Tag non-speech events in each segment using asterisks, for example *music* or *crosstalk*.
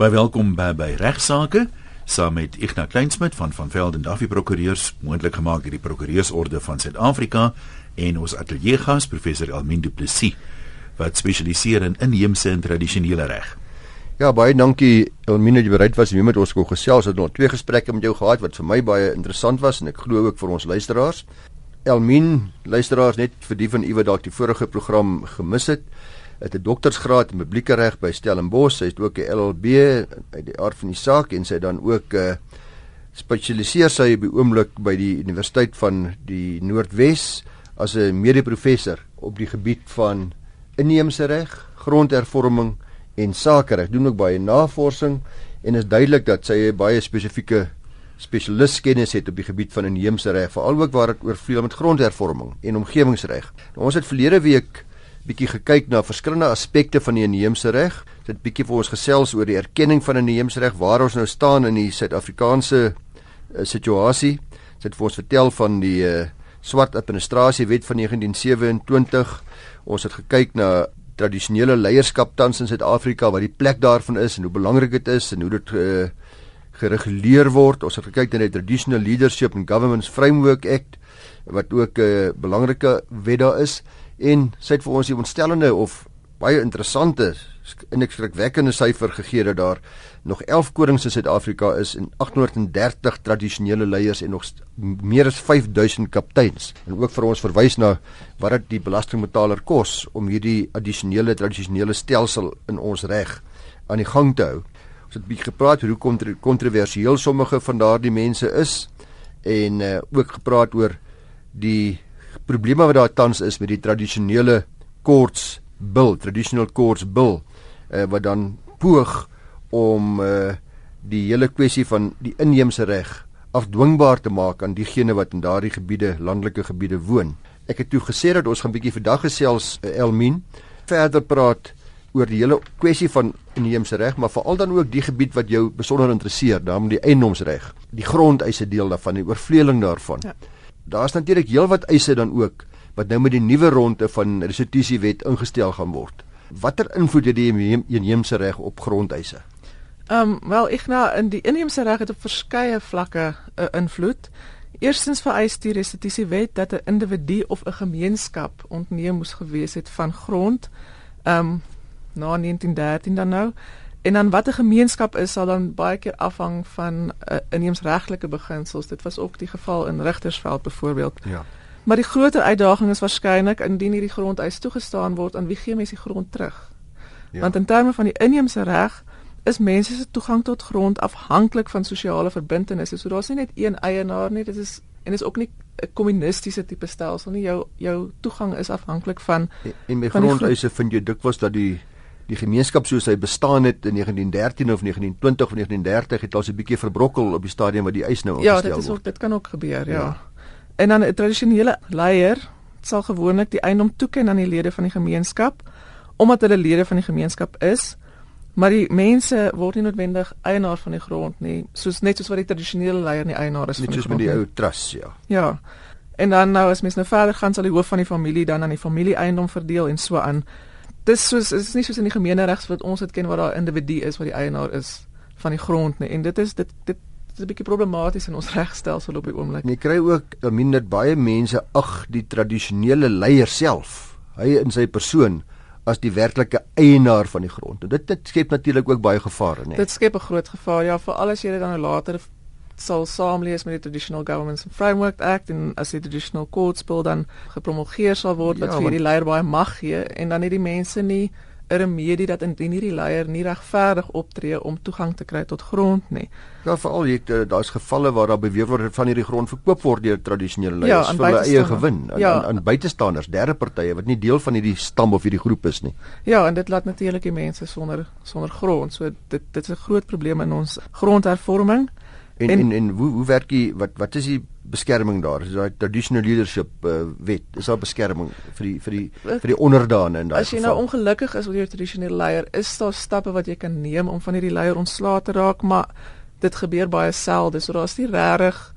Baie welkom by by regsaake saam met Ignas Kleinsmid van van Velden Duffy Prokureurs, moontlik gemaak deur die Prokureursorde van Suid-Afrika en ons ateljeegas professor Almin Du Plessis wat spesialiseer in inheemse en tradisionele reg. Ja, baie dankie Almin dat jy bereid was om met ons te gesels. Ons het nog twee gesprekke met jou gehad wat vir my baie interessant was en ek glo ook vir ons luisteraars. Elmin, luisteraars net vir die van u wat dalk die vorige program gemis het het 'n doktorsgraad in publieke reg by Stellenbosch. Sy het ook 'n LLB uit die aard van die saak en sy dan ook 'n uh, spesialiseer sy by oomblik by die Universiteit van die Noordwes as 'n mede-professor op die gebied van inheemse reg, grondhervorming en sakereg. Doen ook baie navorsing en is duidelik dat sy 'n baie spesifieke spesialiskennis het op die gebied van inheemse reg, veral ook waar dit oor vleuel met grondhervorming en omgewingsreg. Nou, ons het verlede week bietjie gekyk na verskillende aspekte van die inheemse reg. Dit bietjie vir ons gesels oor die erkenning van inheemse reg, waar ons nou staan in die Suid-Afrikaanse uh, situasie. Dit vir ons vertel van die uh, swart administrasie wet van 1927. Ons het gekyk na tradisionele leierskap tans in Suid-Afrika, wat die plek daarvan is en hoe belangrik dit is en hoe dit uh, gereguleer word. Ons het gekyk na die Traditional Leadership and Governance Framework Act wat ook 'n uh, belangrike wet daar is en sy het vir ons die ontstellende of baie interessante en skrikwekkende syfer gegee dat daar nog 11 konings in Suid-Afrika is en 830 tradisionele leiers en nog meer as 5000 kapteins. En ook vir ons verwys na wat dit die belastingbetaler kos om hierdie addisionele tradisionele stelsel in ons reg aan die gang te hou. Ons het bietjie gepraat hoe kontroversieel sommige van daardie mense is en uh, ook gepraat oor die probleme wat daar tans is met die tradisionele courts bill, traditional courts bill, uh, wat dan poog om uh, die hele kwessie van die inheemse reg afdwingbaar te maak aan diegene wat in daardie gebiede, landelike gebiede woon. Ek het toe gesê dat ons gaan bietjie vandag gesels uh, Elmin verder praat oor die hele kwessie van inheemse reg, maar veral dan ook die gebied wat jou besonder interesseer, naamlik die eiendomsreg, die grondeise deel daarvan, die oorvleeling daarvan. Ja daar's natuurlik heelwat eise dan ook wat nou met die nuwe ronde van restitusiewet ingestel gaan word. Watter invloed het die inheemse reg op grondeise? Ehm um, wel nou in die inheemse reg het op verskeie vlakke 'n uh, invloed. Eerstens vereis die restitusiewet dat 'n individu of 'n gemeenskap ontneem moes gewees het van grond ehm um, na 1913 dan nou En dan watter gemeenskap is sal dan baie keer afhang van uh, inheemsregtelike beginsels. Dit was ook die geval in Rigtersveld byvoorbeeld. Ja. Maar die groter uitdaging is waarskynlik indien hierdie grondeis toegestaan word aan wie gee mense die grond terug? Ja. Want in terme van die inheemse reg is mense se toegang tot grond afhanklik van sosiale verbintenisse. So daar's nie net een eienaar nie, dit is en is ook nie 'n kommunistiese tipe stelsel nie. Jou jou toegang is afhanklik van en, en met grondeise vind jy dikwels dat die die gemeenskap soos hy bestaan het in 1913 of 1920 of 1930 het al so 'n bietjie verbrokkel op die stadium wat die eis nou opgestel word. Ja, dit is ook dit kan ook gebeur, ja. ja. En dan 'n tradisionele leier sal gewoonlik die eiendom toeken aan die lede van die gemeenskap omdat hulle lede van die gemeenskap is. Maar die mense word nie noodwendig eienaar van die grond nie, soos net soos wat die tradisionele leier nie eienaar is net van die grond. Net soos met die ou trust, ja. Ja. En dan nou as mens nou verder gaan sal die hoof van die familie dan aan die familie eiendom verdeel en so aan dis soos is nie soos in die gemeeneregs wat ons dit ken waar daar 'n individu is wat die eienaar is van die grond nie en dit is dit dit is 'n bietjie problematies in ons *laughs* regstelsel op die oomblik. Jy kry ook dan min dat baie mense ag die tradisionele leier self, hy in sy persoon as die werklike eienaar van die grond. En dit dit skep natuurlik ook baie gevare, nee. Dit skep 'n groot gevaar ja, veral as jy dit dan later sal saamlees met die Traditional Governments and Framework Act en as die Traditional Courts Bill dan gepromulgeer sal word wat ja, vir die leier baie mag gee en dan het die mense nie 'n remedie dat indien hierdie leier nie regverdig optree om toegang te kry tot grond nie. Ja, veral jy eh, daar's gevalle waar daar beweer word van hierdie grond verkoop word deur tradisionele leiers ja, vir hulle eie gewin aan ja. aan buitestanders, derde partye wat nie deel van hierdie stam of hierdie groep is nie. Ja, en dit laat natuurlik die mense sonder sonder grond. So dit dit is 'n groot probleem in ons grondhervorming. En en en, en hoe hoe werk die wat wat is die beskerming daar? Is daai traditional leadership uh, wet? Is daar beskerming vir die vir die vir die onderdane in daai As jy nou ongelukkig is met jou tradisionele leier, is daar stappe wat jy kan neem om van hierdie leier ontslae te raak, maar dit gebeur baie selde. So daar's nie regtig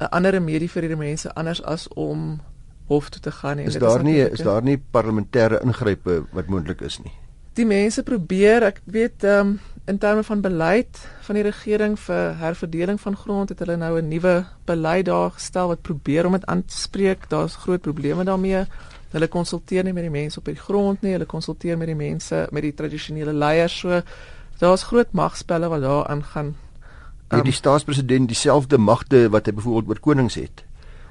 'n ander remedie vir hierdie mense anders as om hof toe te gaan nie. Is daar nie is daar nie parlementêre ingrype wat moontlik is nie? Die mense probeer, ek weet ehm um, in terme van beleid van die regering vir herverdeling van grond het hulle nou 'n nuwe beleid daar gestel wat probeer om dit aan te spreek. Daar's groot probleme daarmee. Hulle konsulteer nie met die mense op die grond nie, hulle konsulteer met die mense met die tradisionele leiers. So daar's groot magspelle wat daar aangaan. Um, het die ehm, staatspresident dieselfde magte wat hy byvoorbeeld oor konings het?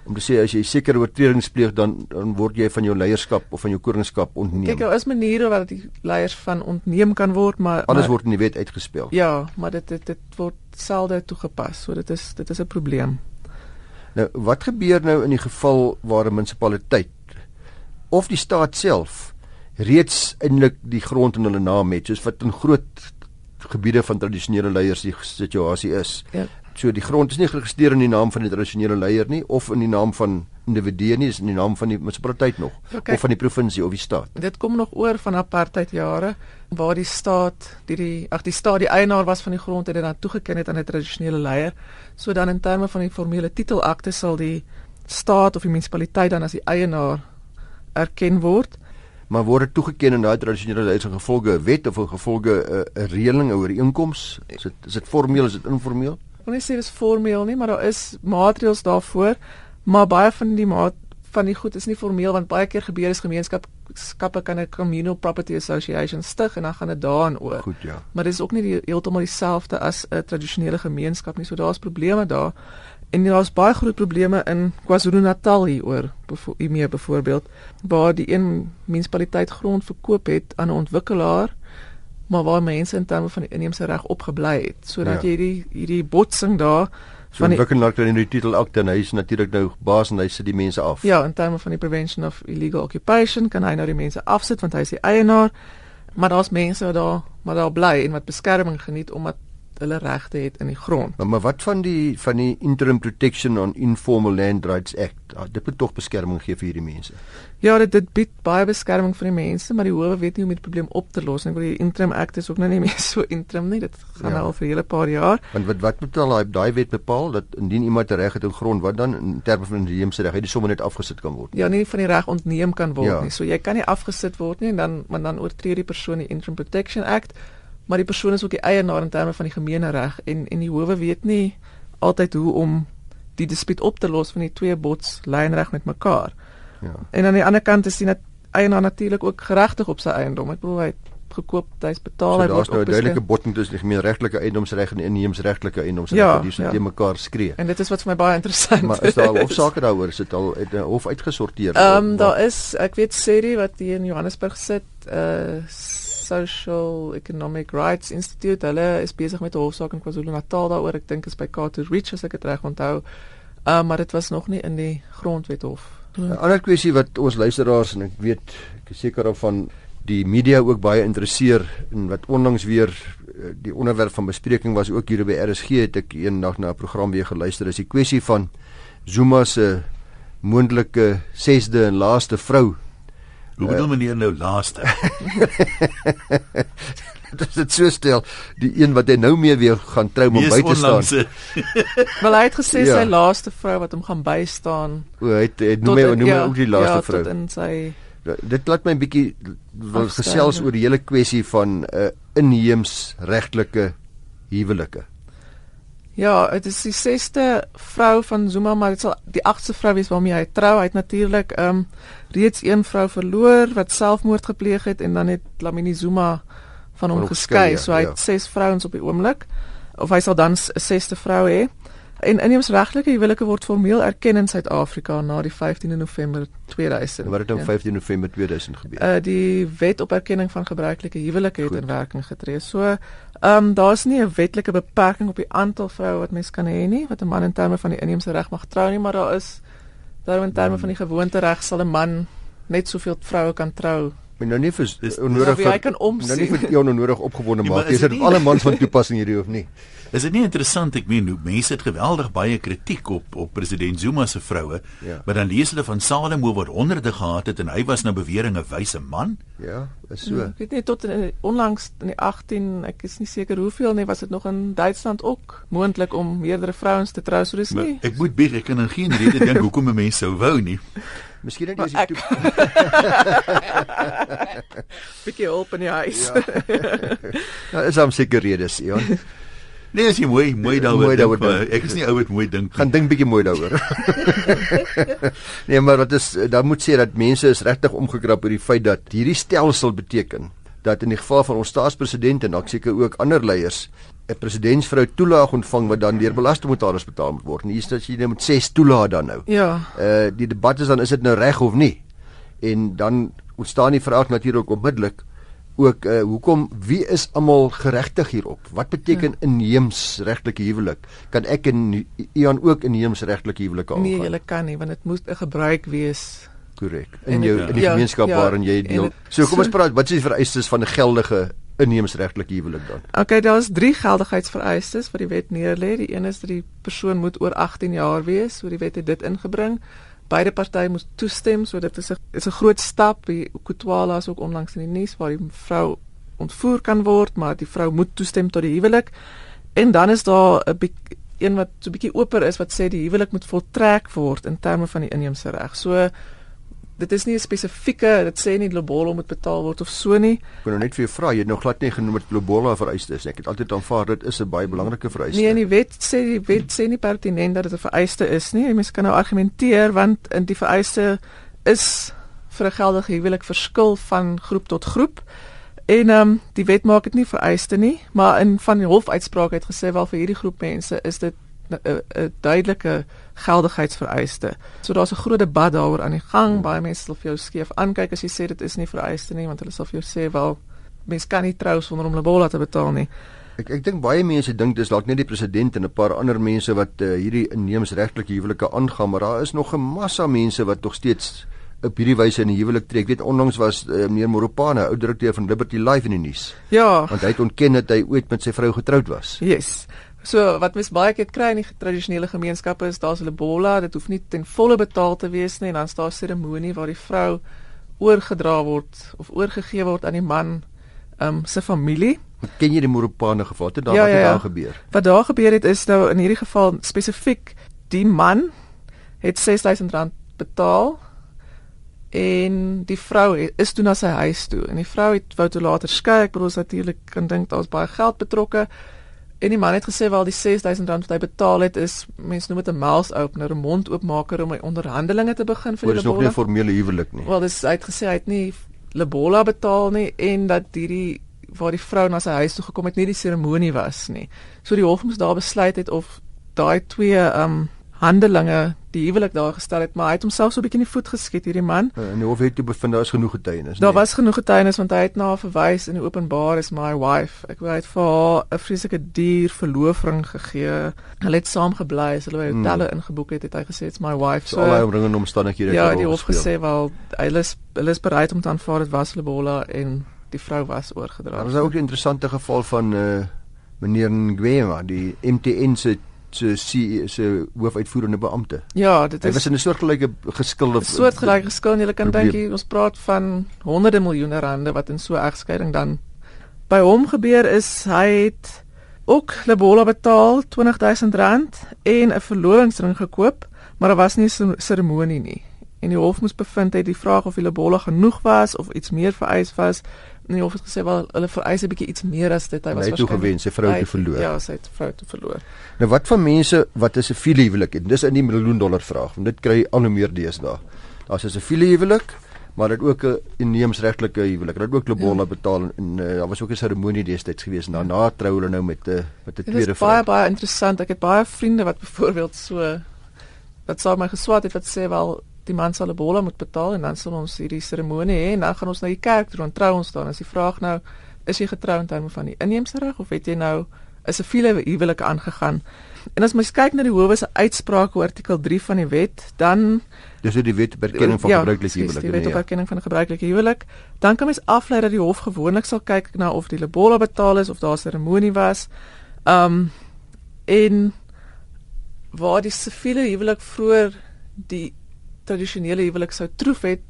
Om te sê as jy sekere oortredings pleeg dan dan word jy van jou leierskap of van jou koningskap ontneem. Kyk, daar is maniere waar die leiers van ontneem kan word, maar alles maar, word in die wet uitgespel. Ja, maar dit dit dit word selde toegepas. So dit is dit is 'n probleem. Nou, wat gebeur nou in die geval waar 'n munisipaliteit of die staat self reeds eintlik die grond in hulle naam het, soos wat in groot gebiede van tradisionele leiers die situasie is. Ja. So die grond is nie geregistreer in die naam van die tradisionele leier nie of in die naam van individue nie, is in die naam van die munisipaliteit nog okay. of van die provinsie of die staat. Dit kom nog oor van apartheid jare waar die staat die die ag die staat die eienaar was van die grond en dit dan toegeken het aan 'n tradisionele leier. So dan in terme van die formele titelakte sal die staat of die munisipaliteit dan as die eienaar erken word maar word dit toegeken in daai tradisionele leiers gevolge wet of gevolge 'n uh, reëling oor inkomste is dit is dit formeel is dit informeel wil nie sê dis formeel nie, maar daar is maatreëls daarvoor, maar baie van die maat van die goed is nie formeel want baie keer gebeur is gemeenskap skappe kan 'n communal property association stig en dan gaan dit daarin oor. Goed ja. Maar dit is ook nie die, heeltemal dieselfde as 'n tradisionele gemeenskap nie. So daar's probleme daar. En daar's baie groot probleme in KwaZulu-Natal hieroor. Hiermee byvoorbeeld waar die een munisipaliteit grond verkoop het aan 'n ontwikkelaar maar waar mense in terme van die inheemse reg opgebly het sodat ja. jy hierdie hierdie botsing daar so van die wikkelaar kan in die titel akte en hy is natuurlik nou baas en hy sit die mense af. Ja, in terme van die prevention of illegal occupation kan hy nou die mense afsit want hy is die eienaar. Maar daar's mense wat daar maar daar bly en wat beskerming geniet omdat hulle regte het in die grond. Maar, maar wat van die van die Interim Protection on Informal Land Rights Act? Ah, dit moet tog beskerming gee vir hierdie mense. Ja, dit dit bied baie beskerming vir die mense, maar die howe weet nie hoe om die probleem op te los nie. Want die Interim Act is ook nou nie meer *laughs* so interim nie. Dit gaan ja. al vir 'n hele paar jaar. Want wat wat moet al daai wet bepaal dat indien iemand reg het in grond, wat dan in terme van die inheemse reg, hy sommer net afgesit kan word? Ja, nie van die reg ontneem kan word ja. nie. So jy kan nie afgesit word nie en dan maar dan oortree die persoon die Interim Protection Act maar die persoon is ook die eienaar in terme van die gemeenereg en en die howe weet nie altyd hoe om die dispuut op te los van die twee bots lynreg met mekaar. Ja. En aan die ander kant is die nat eienaar natuurlik ook geregtig op sy eiendom. Ek bedoel hy het gekoop, hy's betaal, so hy word Daar's nou 'n duidelike botsing tussen die gemeenregtelike eiendomsreg en die inheemsregtelike eiendomsreg ja, wat hier ja. teen mekaar skree. En dit is wat vir my baie interessant is. Maar is daar *laughs* hofsaake daaroor? Is dit al uit 'n hof uitgesorteer? Ehm um, daar is ek weet Seri wat hier in Johannesburg sit, uh Social Economic Rights Institute. Hulle is besig met 'n hofsaak in KwaZulu-Natal daaroor. Ek dink is by Carter Ridge as ek dit reg onthou. Uh, maar dit was nog nie in die grondwethof. 'n Ander kwessie wat ons luisteraars en ek weet ek is seker of van die media ook baie interesseer en wat onlangs weer uh, die onderwerp van bespreking was ook hier by RSG het ek eendag na 'n program weer geluister is die kwessie van Zuma se moontlike 6de en laaste vrou Hoe bedoel meneer nou laaste? *laughs* *laughs* Dit is so stel die een wat hy nou mee weer gaan trou om by te staan. *laughs* Wel hy het gesê ja. sy laaste vrou wat hom gaan bystaan. O, hy het, het noem my noem ja, ook die laaste ja, vrou. In sy ja, dit laat my 'n bietjie gesels oor die hele kwessie van 'n uh, inheems regtelike huwelike. Ja, dit is die 6ste vrou van Zuma, maar dit sal die 8ste vrou wees waarmee hy trou. Hy het natuurlik ehm um, reeds een vrou verloor wat selfmoord gepleeg het en dan het Lamini Zuma van hom geskei. Ja, so hy het ja. ses vrouens op die oomblik of hy sal dan 'n sesde vrou hê. En inheemsregtelike huwelike word formeel erken in Suid-Afrika na die 15de November 2000. Wat het op ja. 15 November 2000 gebeur? Uh die wet op erkenning van gebruikelike huwelike het Goed. in werking getree. So, ehm um, daar's nie 'n wetlike beperking op die aantal vroue wat mens kan hê nie, wat 'n man in terme van die inheemse reg mag trou nie, maar daar is daarom in terme van die gewoonte reg sal 'n man net soveel vroue kan trou Maar nou nie vir onnodig vir nou nie vir jou onnodig opgewonde maak. Jy sê dit alle mans van toepassing hierdie of nie. Is dit nie interessant ek meen hoe mense het geweldig baie kritiek op op president Zuma se vroue, ja. maar dan lees hulle van Salomo wat honderde gehad het en hy was nou bewering 'n wyse man? Ja, is so. Ja, ek weet nie tot in, onlangs in die 18, ek is nie seker hoeveel nie, was dit nog in Duitsland ook moontlik om meerdere vrouens te trou, so dis nie. Maar ek moet bieg ek kan in geen rede dink *laughs* hoekom 'n mens sou wou nie. Miskien net as jy ek- toe *laughs* Bietjie hulp in die huis. Ja. *laughs* Nou is hom seker redes, Ion. Nee, as jy mooi mooi daaroor dink, dink. ek is nie ou wat mooi dink. Gaan dink bietjie mooi daaroor. *laughs* nee, maar wat is dan moet sê dat mense is regtig omgekrap oor die feit dat hierdie stelsel beteken dat in die geval van ons staatspresident en dalk seker ook ander leiers 'n presidentsvrou toelaag ontvang wat dan deur belastingbetalers betaal moet word. En hier is dat jy nou met 6 toelaag dan nou. ja. Uh die debat is dan is dit nou reg of nie? En dan ontstaan die vraag natuurlik onmiddellik ook uh hoekom wie is almal geregtig hierop? Wat beteken ja. inheemsregtelike huwelik? Kan ek en Ian ook inheemsregtelike huwelike aangaan? Nee, jy kan nie want dit moet 'n gebruik wees. korrek. In jou ja. in die ja, gemeenskap ja, waarin jy deel. dit- So kom ons so- praat, wat is die vereistes van 'n geldige inheemsregtelike huwelik dan? Okay, daar's drie geldigheidsvereistes wat die wet neerlê. Die een is dat die persoon moet oor 18 jaar wees, so die wet het dit ingebring. Beide partye moet toestem, so dit is 'n is 'n groot stap. Die Kutwala is ook onlangs in die nuus waar die vrou ontvoer kan word, maar die vrou moet toestem tot die huwelik. En dan is daar 'n een wat so 'n bietjie oper is wat sê die huwelik moet voltrek word in terme van die inheemse reg. So dit is nie 'n spesifieke, dit sê nie lobolo moet betaal word of so nie. Ek wil nou net vir jou vra, jy het nog glad nie genoem wat globola vereistes. Ek het altyd aanvaar dit is 'n baie belangrike vereiste. Nee, in die wet sê die wet sê nie pertinent dat dit 'n vereiste is nie. Mense kan nou argumenteer want in die vereiste is vir 'n geldige huwelik verskil van groep tot groep. En ehm um, die wet maak dit nie vereiste nie, maar in van die hofuitspraak het gesê wel vir hierdie groep mense is dit 'n 'n duidelike geldigheidsvereiste. So daar's 'n groot debat daaroor aan die gang. Baie mense sal vir jou skeef aankyk as jy sê dit is nie vereiste nie, want hulle sal vir jou sê wel mense kan nie trou sonder om lobola te betaal nie. Ek ek dink baie mense dink dis dalk net die president en 'n paar ander mense wat uh, hierdie inheemsregtelike huwelike aangaan, maar daar is nog 'n massa mense wat nog steeds op hierdie wyse in 'n huwelik tree. Ek weet onlangs was uh, meneer Moropane, ou direkteur van Liberty Life in die nuus, Ja. want hy het ontken dat hy ooit met sy vrou getroud was. Yes. So wat mens baie keer kry in die tradisionele gemeenskappe is daar's 'n lobola, dit hoef nie ten volle betaal te wees nie en dan is daar 'n seremonie waar die vrou oorgedra word of oorgegee word aan die man um se familie. Ken jy die Moropane geval? Het daar Ja, wat ja, het ja. daar gebeur? Wat daar gebeur het is nou in hierdie geval spesifiek die man het R6000 betaal en die vrou is toe na sy huis toe en die vrou het wou toe later skei. Ek bedoel natuurlik kan dink daar's baie geld betrokke. En die man het gesê wel die R6000 wat hy betaal het is mense noem dit 'n mouth opener, 'n mond oopmaker om my onderhandelinge te begin vir die dis nog nie. 'n formele huwelik nie. Wel dis hy het gesê hy het nie lobola betaal nie en dat hierdie waar die vrou na sy huis toe gekom het nie die seremonie was nie. So die hof moes daar besluit het of daai twee um handelinge die huwelik daar gestel het, maar hy het homself so 'n bietjie in die voet geskiet hierdie man. Uh, En die hof het toe bevind daar is genoeg getuienis. Daar nee. was genoeg getuienis want hy het na haar verwys in openbaar is my wife. Ek wou hy het vir haar 'n vreeslike duur verloofring gegee. Hulle het saam gebly, as hulle by hotelle ingeboek het, het hy gesê it's my wife. so allerlei omringende omstandighede het Ja, die hof gesê wel hulle is hulle is bereid om te aanvaar dit was Lebola en die vrou was oorgedra. Daar was ook 'n interessante geval van uh meneer Ngwema, die MTN se se se se hoofuitvoerende beampte. Ja, dit Hy was is in 'n soortgelyke geskilde soortgelyke geskil en jy kan dink hier, ons praat van honderde miljoene rande wat in so 'n egskeiding dan by hom gebeur is hy het ook Lebola betaal R20000 en 'n verlovingsring gekoop, maar daar was nie 'n seremonie nie. En die hof moes bevind het die vraag of die Lebola genoeg was of iets meer vereis was. En die hof het gesê wel hulle vereis 'n bietjie iets meer as dit. Hy En was hy het waarskynlik- gewen, sy vrou het hy verloor. Ja, sy het vrou te verloor. Nou wat van mense wat 'n siviele huwelik het? Dis in die miljoen dollar vraag, want dit kry al hoe meer deesdae. Daar's 'n siviele huwelik, maar dit ook 'n inheemsregtelike huwelik. Hulle het ook lobola ja. betaal en, en uh, daar was ook 'n seremonie destyds gewees en daarna trou hulle nou met 'n uh, met 'n Dit tweede is baie vrou. baie interessant. Ek het baie vriende wat *laughs* byvoorbeeld so wat sou my geswat het wat sê wel die man sal 'n bolle moet betaal en dan sal ons hierdie seremonie hê en dan gaan ons na die kerk toe en trou ons dan. As die vraag nou is jy getrou in terme van die inheemse reg of het jy nou 'n siviele huwelik aangegaan? En as mens kyk na die howe se uitspraak oor artikel 3 van die wet, dan Dis hoe die wet op erkenning van Ja, gebruikelike huwelik. Die wet nee, op ja. erkenning van 'n gebruikelike huwelik. Dan kan mens aflei dat die hof gewoonlik sal kyk na of die lebola betaal is of daar 'n seremonie was. Um en waar die siviele huwelik vroeër die tradisionele huwelik sou troef het,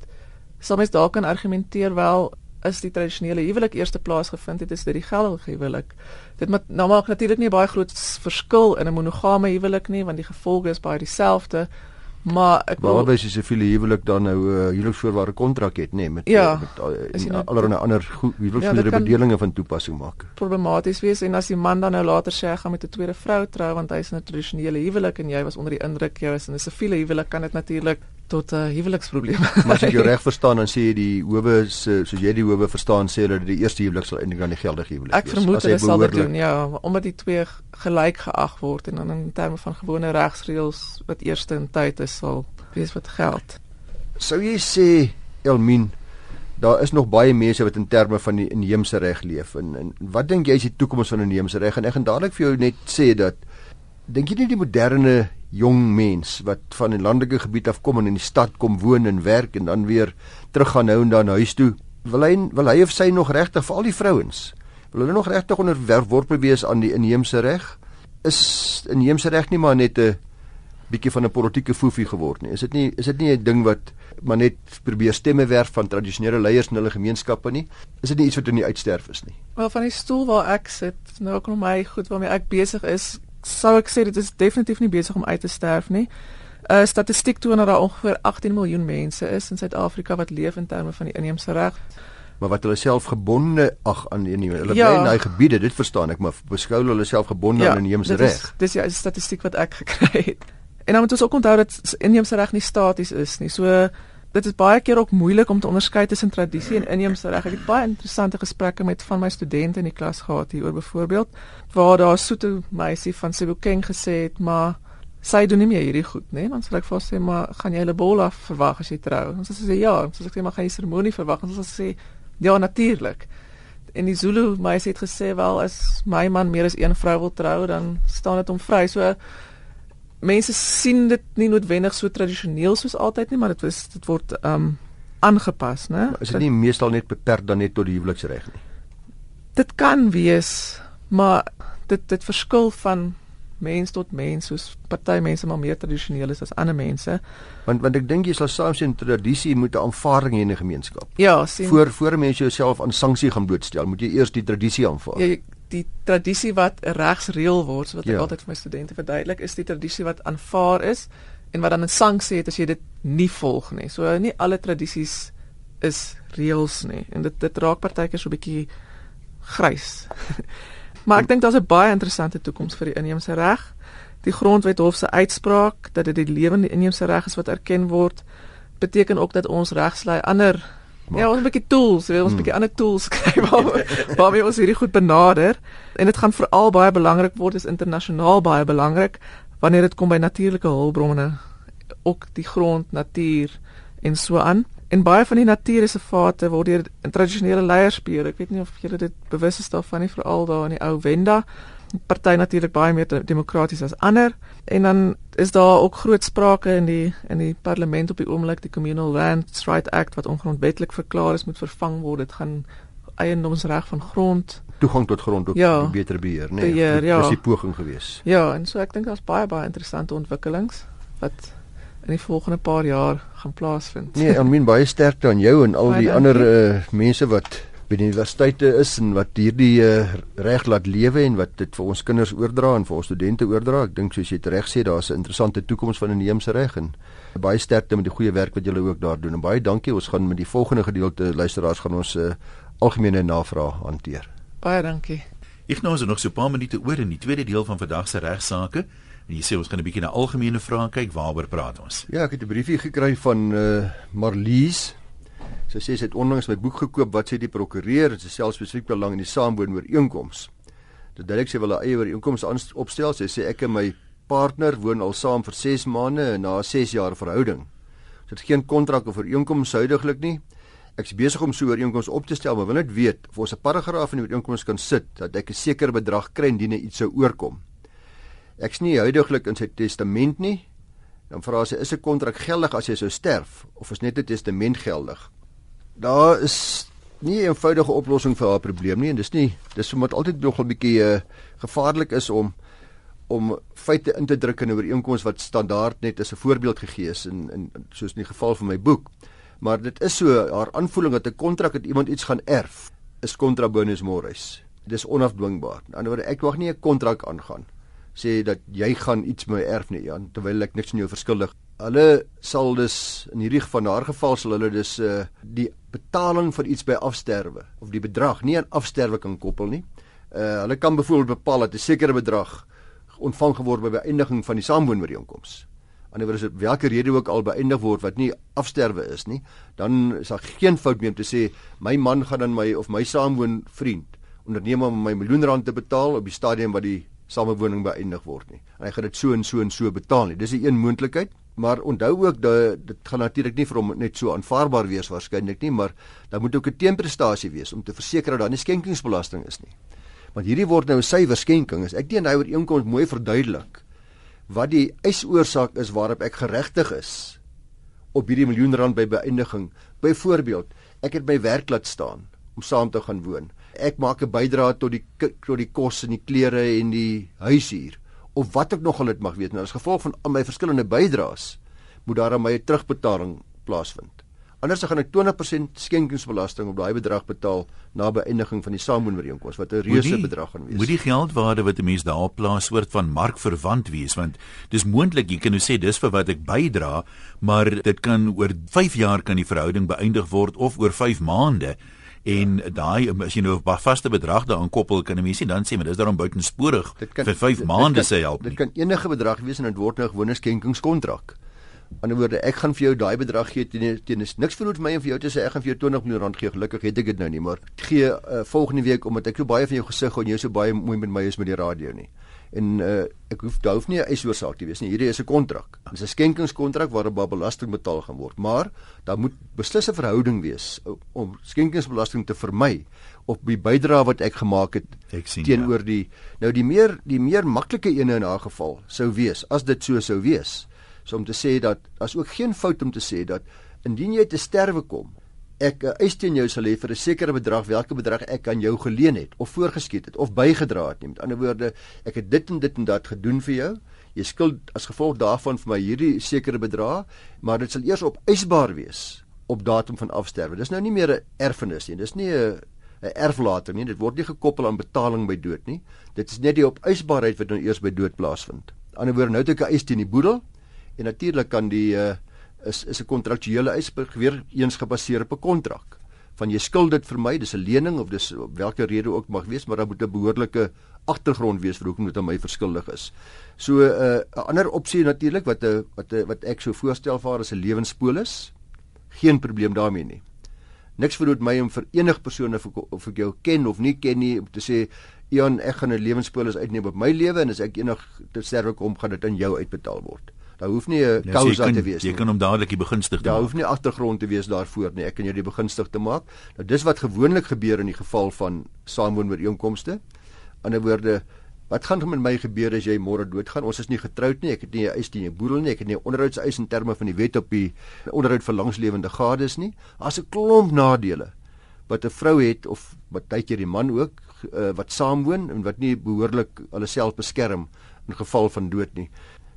sal mens daar kan argumenteer wel is die tradisionele huwelik eerste plaas gevind het is dit die geldige huwelik. Dit maak nou maak natuurlik nie baie groot verskil in 'n monogame huwelik nie want die gevolge is baie dieselfde. Maar ek wil Behalwe as jy siviele huwelik dan nou 'n uh, huweliksvoorwaarde kontrak het, nê, nee, met Ja, uh, met uh, en allerlei ander Ja, huweliksvoorwaarde kan- bedelinge van toepassing maak. problematies wees en as die man dan nou later sê hy gaan met 'n tweede vrou trou want hy's in 'n tradisionele huwelik en jy was onder die indruk jy was in 'n siviele huwelik kan dit natuurlik tot 'n uh, huweliksprobleem. *laughs* Maar as ek jou reg *laughs* verstaan dan sê jy die howe se soos jy die howe verstaan sê hulle dat die eerste huwelik sal eintlik dan die geldige huwelik Ek wees. vermoed hulle sal dit doen, ja, omdat die twee gelyk geag word en dan in terme van gewone regsreëls wat eerste in tyd is sal wees wat geld. Sou jy sê Elmien daar is nog baie mense wat in terme van die inheemse reg leef en, en wat dink jy is die toekoms van inheemse reg en ek gaan dadelik vir jou net sê dat dink jy nie die moderne jong mens wat van 'n landelike gebied af kom en in die stad kom woon en werk en dan weer teruggaan nou en dan huis toe wil hy wil hy of sy nog regtig vir al die vrouens wil hulle nog regtig onderworpe wees aan die inheemse reg is inheemse reg nie maar net 'n bietjie van 'n politieke foefie geword nie. Is dit nie is dit nie 'n ding wat maar net probeer stemme werf van tradisionele leiers in hulle gemeenskappe nie? Is dit nie iets wat in die uitsterf is nie? Wel van die stoel waar ek sit, nou ook nog my goed waarmee ek besig is, sou ek sê dit is definitief nie besig om uit te sterf nie. uh, Statistiek toon dat daar ongeveer 18 miljoen mense is in Suid-Afrika wat leef in terme van die inheemse reg. Maar wat hulle self gebonde ag aan die inheemse. Hulle Ja. bly in daai gebiede, dit verstaan ek, maar beskou hulle self gebonde aan inheemse reg. Dis ja, is statistiek wat ek *laughs* gekry het. En dan moet ons ook onthou dat inheemse reg nie staties is nie. So dit is baie keer ook moeilik om te onderskei tussen tradisie en inheemse reg. Ek het baie interessante gesprekke met van my studente in die klas gehad hieroor byvoorbeeld waar daar 'n soete meisie van Sebokeng gesê het, maar sy doen nie meer hierdie goed, né? Dan sê ek vir haar sê, maar gaan jy hulle bol af verwag as jy trou? Ons sê ja, soos ek sê maar gaan jy seremonie verwag? Ons sê ja, natuurlik. En die Zulu meisie het gesê wel as my man meer as een vrou wil trou, dan staan dit hom vry. So mense sien dit nie noodwendig so tradisioneel soos altyd nie, maar dit is dit word ehm um, aangepas, né? Is dit nie meestal net beperk dan net tot die huweliksreg nie? Dit kan wees, maar dit dit verskil van mens tot mens, soos party mense maar meer tradisioneel is as ander mense. Want want ek dink jy sal saam sien tradisie moet 'n aanvaarding hê in 'n gemeenskap. Ja, sien Voor voor 'n mens jouself aan sanksie gaan blootstel, moet jy eers die tradisie aanvaar. jy die tradisie wat regsreël word, so wat ek Ja. altyd vir my studente verduidelik, is die tradisie wat aanvaar is en wat dan 'n sanksie het as jy dit nie volg nie. So nie alle tradisies is reëls nie en dit dit raak partykeer so 'n bietjie grys. *laughs* maar ek dink daar's 'n baie interessante toekoms vir die inheemse reg. Die grondwet hof se uitspraak dat dit die lewende inheemse reg is wat erken word, beteken ook dat ons regslei ander Maak. Ja, ons 'n bietjie tools, ons 'n Hmm. bietjie ander tools *laughs* kry waar waarmee ons hierdie goed benader en dit gaan veral baie belangrik word, is internasionaal baie belangrik wanneer dit kom by natuurlike hulpbronne, ook die grond, natuur en so aan. En baie van die natuurreservate word deur tradisionele leiers beheer. Ek weet nie of julle dit bewus is daarvan nie, veral daar in die ou Wenda. Party natuurlik baie meer de- demokraties as ander. En dan is daar ook groot sprake in die in die parlement op die oomblik die Communal Lands Right Act wat ongrondwetlik verklaar is moet vervang word. Dit gaan eiendomsreg van grond. Toegang tot grond ook Ja. beter beheer, nê? Nee, Beheer, ja. Dis die poging gewees. Ja, en so ek dink daar's baie baie interessante ontwikkelings wat in die volgende paar jaar gaan plaasvind. Nee, Almien baie sterkte aan jou en al die ander uh, mense wat by die universiteite is en wat hierdie uh, reg laat lewe en wat dit vir ons kinders oordra en vir ons studente oordra. Ek dink soos jy reg sê, daar's 'n interessante toekoms van inheemse reg en baie sterkte met die goeie werk wat julle ook daar doen. En baie dankie. Ons gaan met die volgende gedeelte luisteraars gaan ons uh, algemene navrae hanteer. Baie dankie. Ek nou is er nog so 'n paar minute oor in die tweede deel van vandag se regsaake. En jy sê ons gaan 'n bietjie na algemene vrae kyk. Waaroor praat ons? Ja, ek het 'n briefie gekry van uh, Marlies. Sy sê sy het onlangs my boek gekoop wat sê die prokureur sy self spesifiek belang in die saamwoon ooreenkoms. Dit duidelik sê wil haar eie ooreenkoms aan- opstel. Sy sê ek en my partner woon al saam vir 6 maande en na 'n 6 jaar verhouding. Dit is geen kontrak of ooreenkoms huidigelik nie. Ek is besig om so 'n ooreenkoms op te stel, maar wil net weet of ons 'n paragraaf in die ooreenkoms kan sit dat ek 'n sekere bedrag kry indien er iets sou oorkom. Ek's nie huidigelik in sy testament nie. Dan vra sy is 'n kontrak geldig as jy sou sterf of is net 'n testament geldig? Daar is nie 'n eenvoudige oplossing vir haar probleem nie en dis nie dis omdat altyd nog 'n bietjie uh, gevaarlik is om om feite in te druk in 'n ooreenkoms wat standaard net as 'n voorbeeld gegee is in in soos in die geval van my boek. Maar dit is so haar aanvoeling dat 'n kontrak dat iemand iets gaan erf is contra bonus mores. Dis onafdwingbaar. Aan die ander wyse ek wag nie 'n kontrak aangaan sê dat jy gaan iets my erf nie Jan terwyl ek niks in jou verskuldig Hulle sal dus in hierdie van haar geval sal hulle dus uh die betaling vir iets by afsterwe of die bedrag nie aan afsterwe kan koppel nie. Uh hulle kan byvoorbeeld bepaal dat 'n sekere bedrag ontvang geword by beëindiging van die saamwoonooreenkoms. Anderswoorde as watter rede ook al beëindig word wat nie afsterwe is nie, dan is daar geen fout meer om te sê my man gaan dan my of my saamwoon vriend onderneem om my miljoen rand te betaal op die stadium wat die samewoning beëindig word nie. En hy gaan dit so en so en so betaal nie. Dis 'n een moontlikheid. Maar onthou ook dat dit gaan natuurlik nie vir hom net so aanvaarbaar wees waarskynlik nie, maar daar moet ook 'n teenprestasie wees om te verseker dat daar nie skenkingsbelasting is nie. Want hierdie word nou 'n suiwer skenking. As ek teen hy ooreenkoms mooi verduidelik wat die eisoorsaak is waarop ek geregtig is op hierdie miljoen rand by beëindiging. Byvoorbeeld, ek het my werk laat staan om saam te gaan woon. Ek maak 'n bydrae tot die tot die kos en die klere en die huishuur of wat ek nogal dit mag weet. Nou as gevolg van al my verskillende bydraes moet daar aan my 'n terugbetaling plaasvind. Anders gaan ek 20% skenkingsbelasting op daai bedrag betaal na beëindiging van die saamwoonooreenkoms wat 'n reuse bedrag gaan wees. Moet die geldwaarde wat 'n mens daar plaas soort van markverwant wees want dis moontlik jy kan nou sê dis vir wat ek bydra, maar dit kan oor 5 jaar kan die verhouding beëindig word of oor 5 maande. En daai as jy nou 'n vaste bedrag daaraan koppel kan 'n mens nie dan sê maar dis daarom buitensporig vir 5 maande sê help. Dit kan enige bedrag wees en dit word nou gewone skenkingskontrak. Aan die woorde ek gaan vir jou daai bedrag gee teen teen is niks verhoed vir my en vir jou te sê ek gaan vir jou 20 miljoen rand gee. Gelukkig het ek dit nou nie, maar gee uh, volgende week omdat ek so baie van jou gesig en jy so baie mooi met my is met die radio nie en uh, ek hoef daar hoef nie 'n eisoorsaak te wees nie. Hierdie is 'n kontrak. Dit is 'n skenkingskontrak waarop belasting betaal gaan word, maar daar moet beslis 'n verhouding wees om skenkingsbelasting te vermy op die bydrae wat ek gemaak het ek sien, teenoor ja. die nou die meer die meer maklike ene in haar geval sou wees as dit so sou wees. So om te sê dat as ook geen fout om te sê dat indien jy te sterwe kom ek 'n uh, eis teen jou sal hê vir 'n sekere bedrag, watter bedrag ek aan jou geleen het of voorgeskiet het of bygedra het nie. Met ander woorde, ek het dit en dit en dat gedoen vir jou. Jy skuld as gevolg daarvan vir my hierdie sekere bedrag, maar dit sal eers op eisbaar wees op datum van afsterwe. Dis nou nie meer 'n erfenis nie. Dis nie 'n 'n erflater nie. Dit word nie gekoppel aan betaling by dood nie. Dit is net die op eisbaarheid wat nou eers by dood plaasvind. Aan die ander woorde, nou het ek 'n eis teen die boedel en natuurlik kan die uh, is is 'n kontraktuele eis weer eens gebaseer op 'n kontrak. Van jy skuld dit vir my, dis 'n lening of dis op watter rede ook mag wees, maar daar moet 'n behoorlike agtergrond wees vir hoekom dit aan my verskuldig is. So 'n uh, 'n ander opsie natuurlik wat 'n wat 'n wat ek sou voorstel vir is 'n lewenspolis. Geen probleem daarmee nie. Niks verhoed my om vir enige persoon of, of ek jou ken of nie ken nie om te sê Ian, ek gaan 'n lewenspolis uitneem op my lewe en as ek eendag te sterwe kom, gaan dit aan jou uitbetaal word. Daar hoef nie 'n nee, kausa te wees nie. Jy kan hom dadelik die begunstig te maak. Daar hoef nie agtergrond te wees daarvoor nie. Ek kan jou die begunstig te maak. Nou dis wat gewoonlik gebeur in die geval van saamwoon met inkomste. In ander woorde, wat gaan met my gebeur as jy môre doodgaan? Ons is nie getroud nie. Ek het nie 'n eis teen jou boedel nie. Ek het nie 'n onderhoudseis in terme van die wet op die onderhoud vir langslewende gades nie. Daar's 'n klomp nadele wat 'n vrou het of wat tydjie die man ook uh, wat saamwoon en wat nie behoorlik hulle self beskerm in geval van dood nie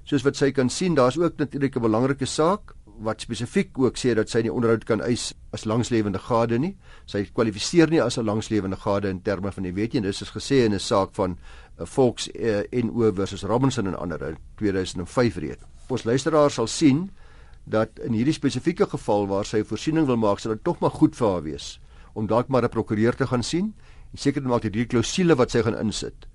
soos wat sy kan sien, daar's ook natuurlik 'n belangrike saak wat spesifiek ook sê dat sy nie onderhoud kan eis as langslewende gade nie. Sy kwalifiseer nie as 'n langslewende gade in terme van die wet nie. Dis is gesê in 'n saak van 'n uh, Volks uh, NO versus Robinson en ander in 2005 reeds. Ons luisteraars sal sien dat in hierdie spesifieke geval waar sy voorsiening wil maak, sal dit tog maar goed vir haar wees om dalk maar 'n prokureur te gaan sien en seker maak dat hierdie klousule wat sy gaan insit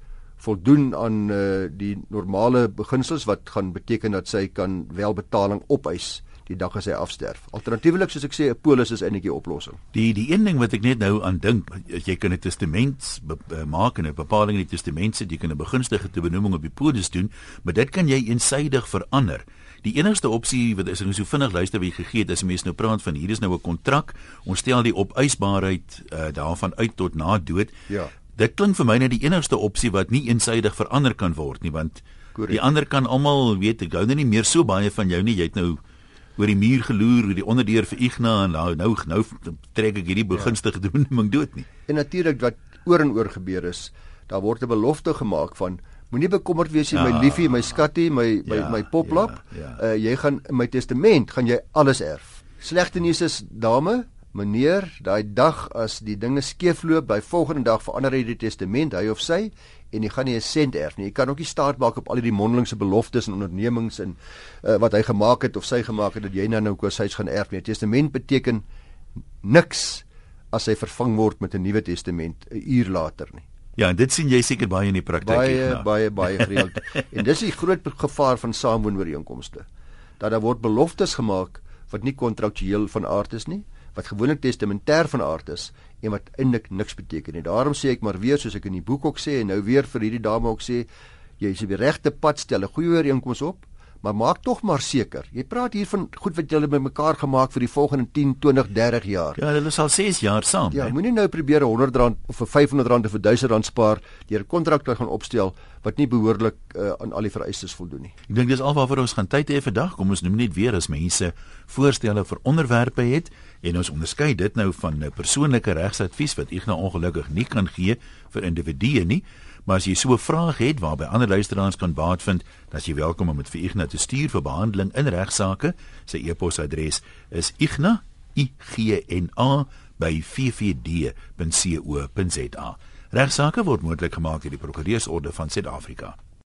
voldoen aan uh, die normale beginsels wat gaan beteken dat sy kan wel betaling opeis die dag as hy afsterf. Alternatiefelik soos ek sê 'n polis is eintlik die oplossing. Die die een ding wat ek net nou aan dink, jy kan 'n testament maak en 'n bepaling in die testament sê jy kan 'n begunstigde te benoeming op die polis doen, maar dit kan jy eensydig verander. Die enigste opsie wat is en so vinnig luister wie gegee het as mense nou praat van hier is nou 'n kontrak, ons stel die opeisbaarheid uh, daarvan uit tot na dood. Ja. Dit klink vir my net die enigste opsie wat nie eensydig verander kan word nie want Correct. die ander kan almal weet ek gou nou nie meer so baie van jou nie jy het nou oor die muur geloer oor die onderdeur vir Igna en nou nou nou trek ek hierdie begunstige ja. benoeming *laughs* dood nie en natuurlik wat oor en oor gebeur is daar word 'n belofte gemaak van moenie bekommerd wees jy ja. my liefie my skattie my my ja, my poplap ja, ja. Uh, jy gaan in my testament gaan jy alles erf slegte nuus is dame Meneer, daai dag as die dinge skeefloop, by volgende dag verander hy die testament, hy of sy, en jy gaan nie 'n sent erf nie. Jy kan ook nie staat maak op al hierdie mondelingse beloftes en ondernemings en uh, wat hy gemaak het of sy gemaak het dat jy nou nou koshuis gaan erf nie. Die testament beteken niks as hy vervang word met 'n nuwe testament 'n uur later nie. Ja, en dit sien jy seker baie in die praktyk hier. Baie baie baie gereeld. *laughs* en dis die groot gevaar van saamwoonooreenkomste. Dat daar word beloftes gemaak wat nie kontraktueel van aard is nie, wat gewoonlik testamentêr van aard is en wat eintlik niks beteken nie. Daarom sê ek maar weer soos ek in die boek ook sê en nou weer vir hierdie dame ook sê, jy is op die regte pad stel 'n goeie ooreenkoms op maar maak tog maar seker. Jy praat hier van goed wat julle bymekaar gemaak vir die volgende 10, 20, 30 jaar. Ja, hulle sal 6 jaar saam. Ja, moenie nou probeer 100 rand of vir 500 rand of vir 1000 rand spaar deur 'n kontrak te gaan opstel wat nie behoorlik uh, aan al die vereistes voldoen nie. Ek dink dis alwaar ons gaan tyd hê vandag. Kom ons noem net weer as mense voorstelle vir onderwerpe het en ons onderskei dit nou van 'n persoonlike regsadvies wat ek nou ongelukkig nie kan gee vir individue nie. Maar as jy so 'n vraag het waarby ander luisteraars kan baat vind, dan is jy welkom om dit vir Ignas te stuur vir behandeling in regsaake. Sy e-posadres is igna i g n a by ffd.co.za. Regsaake word moontlik gemaak deur die Prokureursorde van Suid-Afrika.